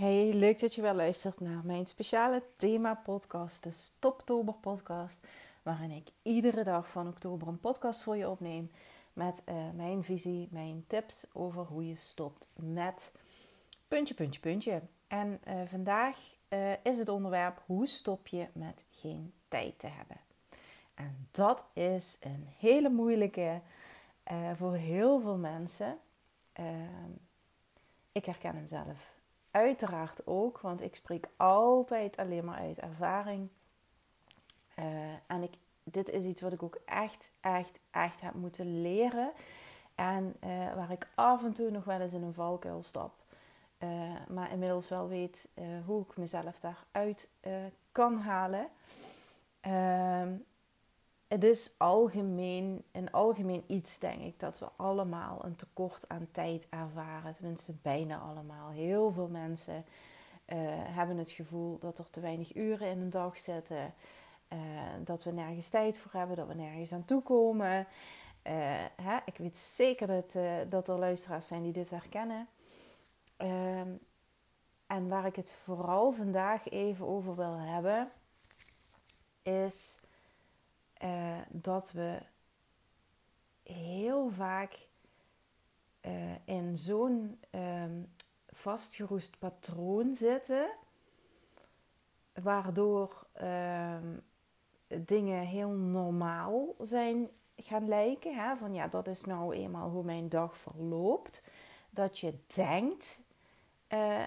Hey, leuk dat je wel luistert naar mijn speciale thema-podcast, de Stoptober podcast, waarin ik iedere dag van oktober een podcast voor je opneem met uh, mijn visie, mijn tips over hoe je stopt met puntje, puntje, puntje. En uh, vandaag uh, is het onderwerp hoe stop je met geen tijd te hebben. En dat is een hele moeilijke voor heel veel mensen. Ehm, ik herken hem zelf uiteraard ook, want ik spreek altijd alleen maar uit ervaring. Uh, en ik, dit is iets wat ik ook echt, echt, echt heb moeten leren. En uh, waar ik af en toe nog wel eens in een valkuil stap. Uh, maar inmiddels wel weet hoe ik mezelf daaruit kan halen. Ehm, het is algemeen, een algemeen iets, denk ik, dat we allemaal een tekort aan tijd ervaren. Tenminste, bijna allemaal. Heel veel mensen uh, hebben het gevoel dat er te weinig uren in een dag zitten. Uh, dat we nergens tijd voor hebben, dat we nergens aan toe komen. Hè, ik weet zeker dat, dat er luisteraars zijn die dit herkennen. Ehm, en waar ik het vooral vandaag even over wil hebben, is uh, dat we heel vaak uh, in zo'n um, vastgeroest patroon zitten, waardoor um, dingen heel normaal zijn gaan lijken. Hè? Van ja, dat is nou eenmaal hoe mijn dag verloopt. Dat je denkt uh,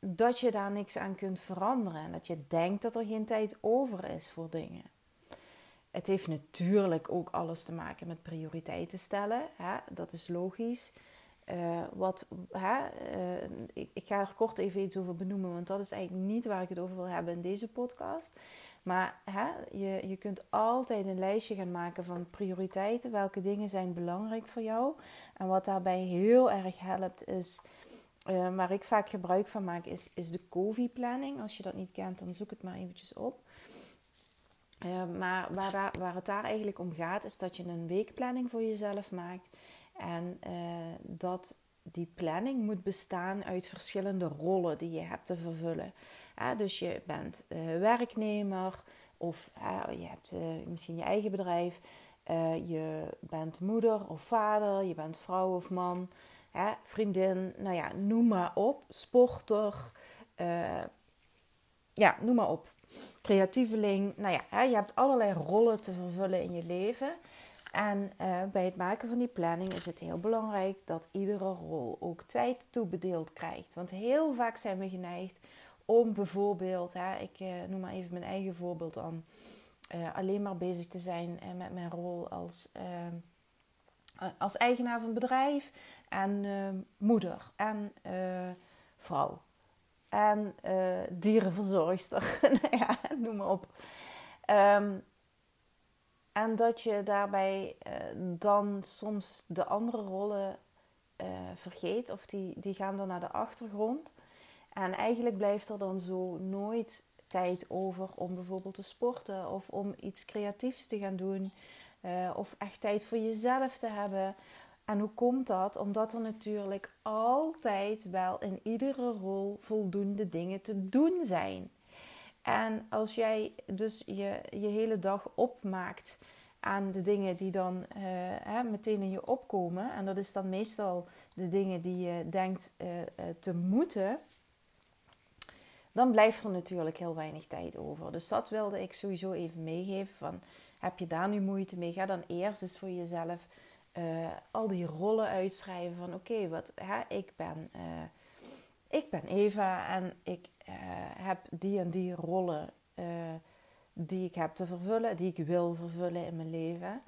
dat je daar niks aan kunt veranderen. En dat je denkt dat er geen tijd over is voor dingen. Het heeft natuurlijk ook alles te maken met prioriteiten stellen. Hè? Dat is logisch. Uh, wat, hè? Uh, ik, ik, ga er kort even iets over benoemen, want dat is eigenlijk niet waar ik het over wil hebben in deze podcast. Maar hè, je, je kunt altijd een lijstje gaan maken van prioriteiten. Welke dingen zijn belangrijk voor jou? En wat daarbij heel erg helpt is, uh, waar ik vaak gebruik van maak, is, is de COVID-planning. Als je dat niet kent, dan zoek het maar eventjes op. Uh, maar waar, waar, het daar eigenlijk om gaat, is dat je een weekplanning voor jezelf maakt. En uh, dat die planning moet bestaan uit verschillende rollen die je hebt te vervullen. Uh, dus je bent eh, werknemer of je hebt misschien je eigen bedrijf. je bent moeder of vader, je bent vrouw of man, vriendin, nou ja, noem maar op. Sporter, ja, noem maar op creatieveling. Nou ja, je hebt allerlei rollen te vervullen in je leven. En uh, bij het maken van die planning is het heel belangrijk dat iedere rol ook tijd toebedeeld krijgt. Want heel vaak zijn we geneigd om bijvoorbeeld, hè, ik uh, noem maar even mijn eigen voorbeeld aan, uh, alleen maar bezig te zijn met mijn rol als, als eigenaar van een bedrijf en moeder en vrouw en uh, dierenverzorgster. nou ja, noem maar op. Um, en dat je daarbij uh, dan soms de andere rollen uh, vergeet of die, die gaan dan naar de achtergrond. En eigenlijk blijft er dan zo nooit tijd over om bijvoorbeeld te sporten of om iets creatiefs te gaan doen. of echt tijd voor jezelf te hebben. En hoe komt dat? Omdat er natuurlijk altijd wel in iedere rol voldoende dingen te doen zijn. En als jij dus je, je hele dag opmaakt aan de dingen die dan uh, hè, meteen in je opkomen, en dat is dan meestal de dingen die je denkt uh, uh, te moeten, dan blijft er natuurlijk heel weinig tijd over. Dus dat wilde ik sowieso even meegeven. Van, heb je daar nu moeite mee? Ga dan eerst eens voor jezelf uh, al die rollen uitschrijven van oké, wat ik ben uh, ik ben Eva en ik uh, heb die en die rollen die ik heb te vervullen, die ik wil vervullen in mijn leven.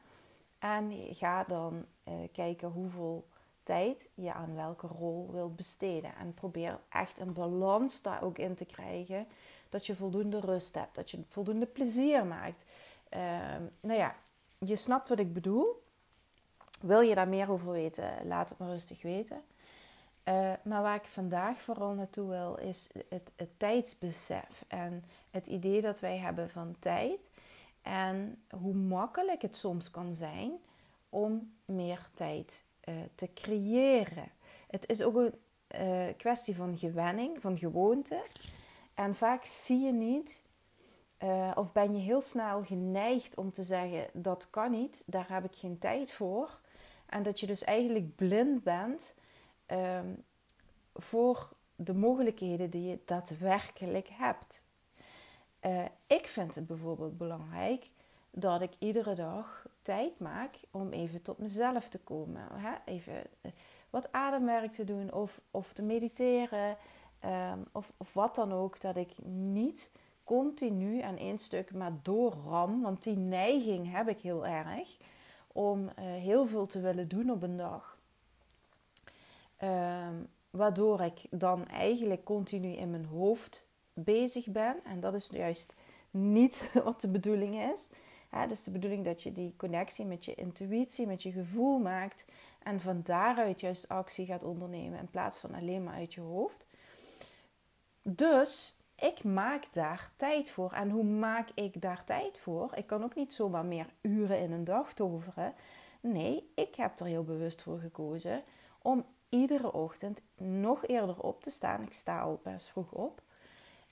En ga dan kijken hoeveel tijd je aan welke rol wilt besteden. En probeer echt een balans daar ook in te krijgen. Dat je voldoende rust hebt, dat je voldoende plezier maakt. Ehm, nou ja, je snapt wat ik bedoel. Wil je daar meer over weten, laat het me rustig weten. Uh, maar waar ik vandaag vooral naartoe wil, is het, het, tijdsbesef. En het idee dat wij hebben van tijd. En hoe makkelijk het soms kan zijn om meer tijd uh, te creëren. Het is ook een, uh, kwestie van gewenning, van gewoonte. En vaak zie je niet, of ben je heel snel geneigd om te zeggen: dat kan niet, daar heb ik geen tijd voor. En dat je dus eigenlijk blind bent um, voor de mogelijkheden die je daadwerkelijk hebt. Uh, ik vind het bijvoorbeeld belangrijk dat ik iedere dag tijd maak om even tot mezelf te komen. Hè? Even eh, wat ademwerk te doen of, of te mediteren um, of, of wat dan ook. Dat ik niet continu aan één stuk maar doorram. Want die neiging heb ik heel erg om uh, heel veel te willen doen op een dag. Um, waardoor ik dan eigenlijk continu in mijn hoofd bezig ben. En dat is juist niet wat de bedoeling is. Ja, dus de bedoeling dat je die connectie met je intuïtie, met je gevoel maakt. En van daaruit juist actie gaat ondernemen in plaats van alleen maar uit je hoofd. Dus ik maak daar tijd voor. En hoe maak ik daar tijd voor? Ik kan ook niet zomaar meer uren in een dag toveren. Nee, ik heb er heel bewust voor gekozen om iedere ochtend nog eerder op te staan. Ik sta al best vroeg op.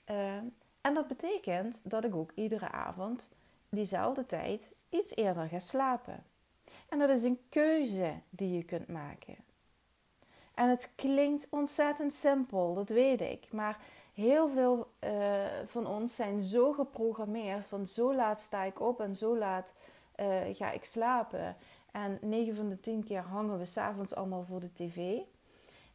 Uh, en dat betekent dat ik ook iedere avond diezelfde tijd iets eerder ga slapen. En dat is een keuze die je kunt maken. En het klinkt ontzettend simpel, dat weet ik. Maar heel veel uh, van ons zijn zo geprogrammeerd van zo laat sta ik op en zo laat uh, ga ik slapen. En 9 van de 10 keer hangen we s'avonds allemaal voor de tv.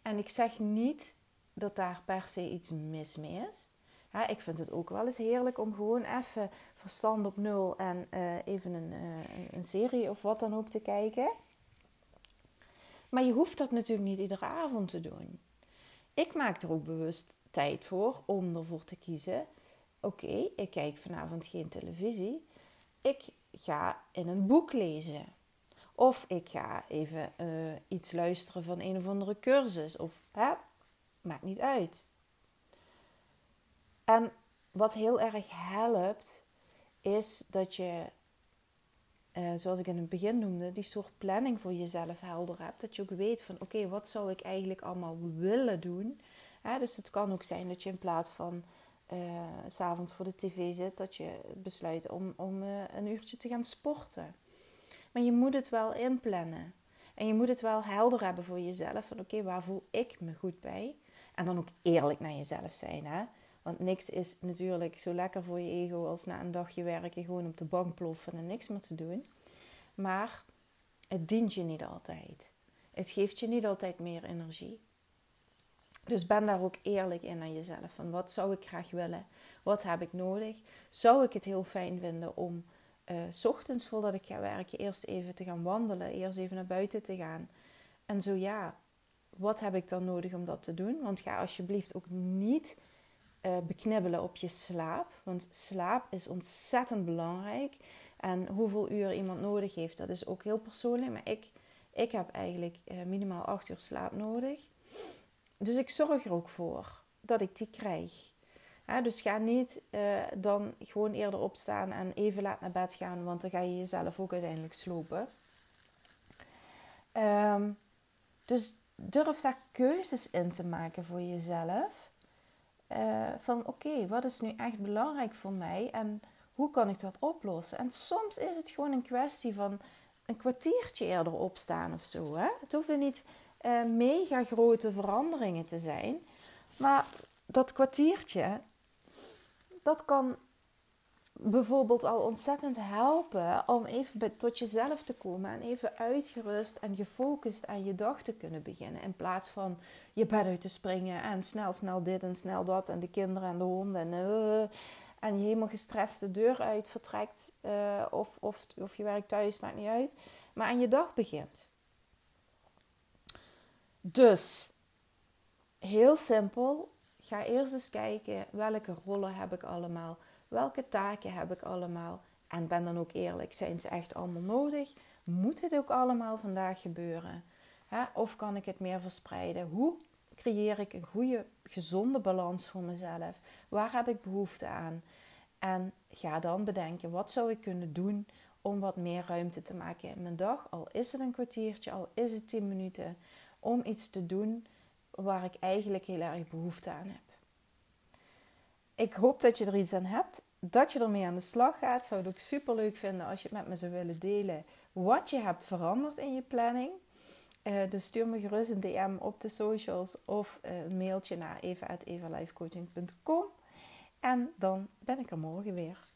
En ik zeg niet dat daar per se iets mis mee is. Ja, ik vind het ook wel eens heerlijk om gewoon even verstand op nul en uh, even een, een serie of wat dan ook te kijken. Maar je hoeft dat natuurlijk niet iedere avond te doen. Ik maak er ook bewust tijd voor om ervoor te kiezen. Oké, ik kijk vanavond geen televisie. Ik ga in een boek lezen. Of ik ga even uh, iets luisteren van een of andere cursus. Of hè, maakt niet uit. En wat heel erg helpt, is dat je, uh, zoals ik in het begin noemde, die soort planning voor jezelf helder hebt. Dat je ook weet van oké, wat zou ik eigenlijk allemaal willen doen. Dus het kan ook zijn dat je in plaats van uh, s'avonds voor de tv zit, dat je besluit om, om uh, een uurtje te gaan sporten. Maar je moet het wel inplannen. En je moet het wel helder hebben voor jezelf. Van oké, waar voel ik me goed bij? En dan ook eerlijk naar jezelf zijn. Hè? Want niks is natuurlijk zo lekker voor je ego als na een dagje werken gewoon op de bank ploffen en niks meer te doen. Maar het dient je niet altijd. Het geeft je niet altijd meer energie. Dus ben daar ook eerlijk in aan jezelf. Van wat zou ik graag willen? Wat heb ik nodig? Zou ik het heel fijn vinden om uh, s ochtends voordat ik ga werken eerst even te gaan wandelen, eerst even naar buiten te gaan? En zo ja, wat heb ik dan nodig om dat te doen? Want ga alsjeblieft ook niet uh, beknibbelen op je slaap. Want slaap is ontzettend belangrijk. En hoeveel uur iemand nodig heeft, dat is ook heel persoonlijk. Maar ik, ik heb eigenlijk uh, minimaal 8 uur slaap nodig. Dus ik zorg er ook voor dat ik die krijg. dus ga niet uh, dan gewoon eerder opstaan en even laat naar bed gaan, want dan ga je jezelf ook uiteindelijk slopen. Um, dus durf daar keuzes in te maken voor jezelf. Uh, van oké, wat is nu echt belangrijk voor mij en hoe kan ik dat oplossen? En soms is het gewoon een kwestie van een kwartiertje eerder opstaan of zo. Hè? Het hoeven niet uh, mega grote veranderingen te zijn, maar dat kwartiertje, dat kan bijvoorbeeld al ontzettend helpen om even tot jezelf te komen en even uitgerust en gefocust aan je dag te kunnen beginnen. In plaats van je bed uit te springen en snel, snel dit en snel dat en de kinderen en de honden en, uh, en je helemaal gestrest de deur uit vertrekt uh, of, of, of je werkt thuis, maakt niet uit, maar aan je dag begint. Dus, heel simpel, ga eerst eens kijken welke rollen heb ik allemaal Welke taken heb ik allemaal? En ben dan ook eerlijk, zijn ze echt allemaal nodig? Moet het ook allemaal vandaag gebeuren? Of kan ik het meer verspreiden? Hoe creëer ik een goede, gezonde balans voor mezelf? Waar heb ik behoefte aan? En ga dan bedenken, wat zou ik kunnen doen om wat meer ruimte te maken in mijn dag? Al is het een kwartiertje, al is het tien minuten, om iets te doen waar ik eigenlijk heel erg behoefte aan heb. Ik hoop dat je er iets aan hebt, dat je ermee aan de slag gaat. Zou ook super leuk vinden als je het met me zou willen delen wat je hebt veranderd in je planning. Uh, dus stuur me gerust een DM op de socials of een mailtje naar eva.evalifecoaching.com. En dan ben ik er morgen weer.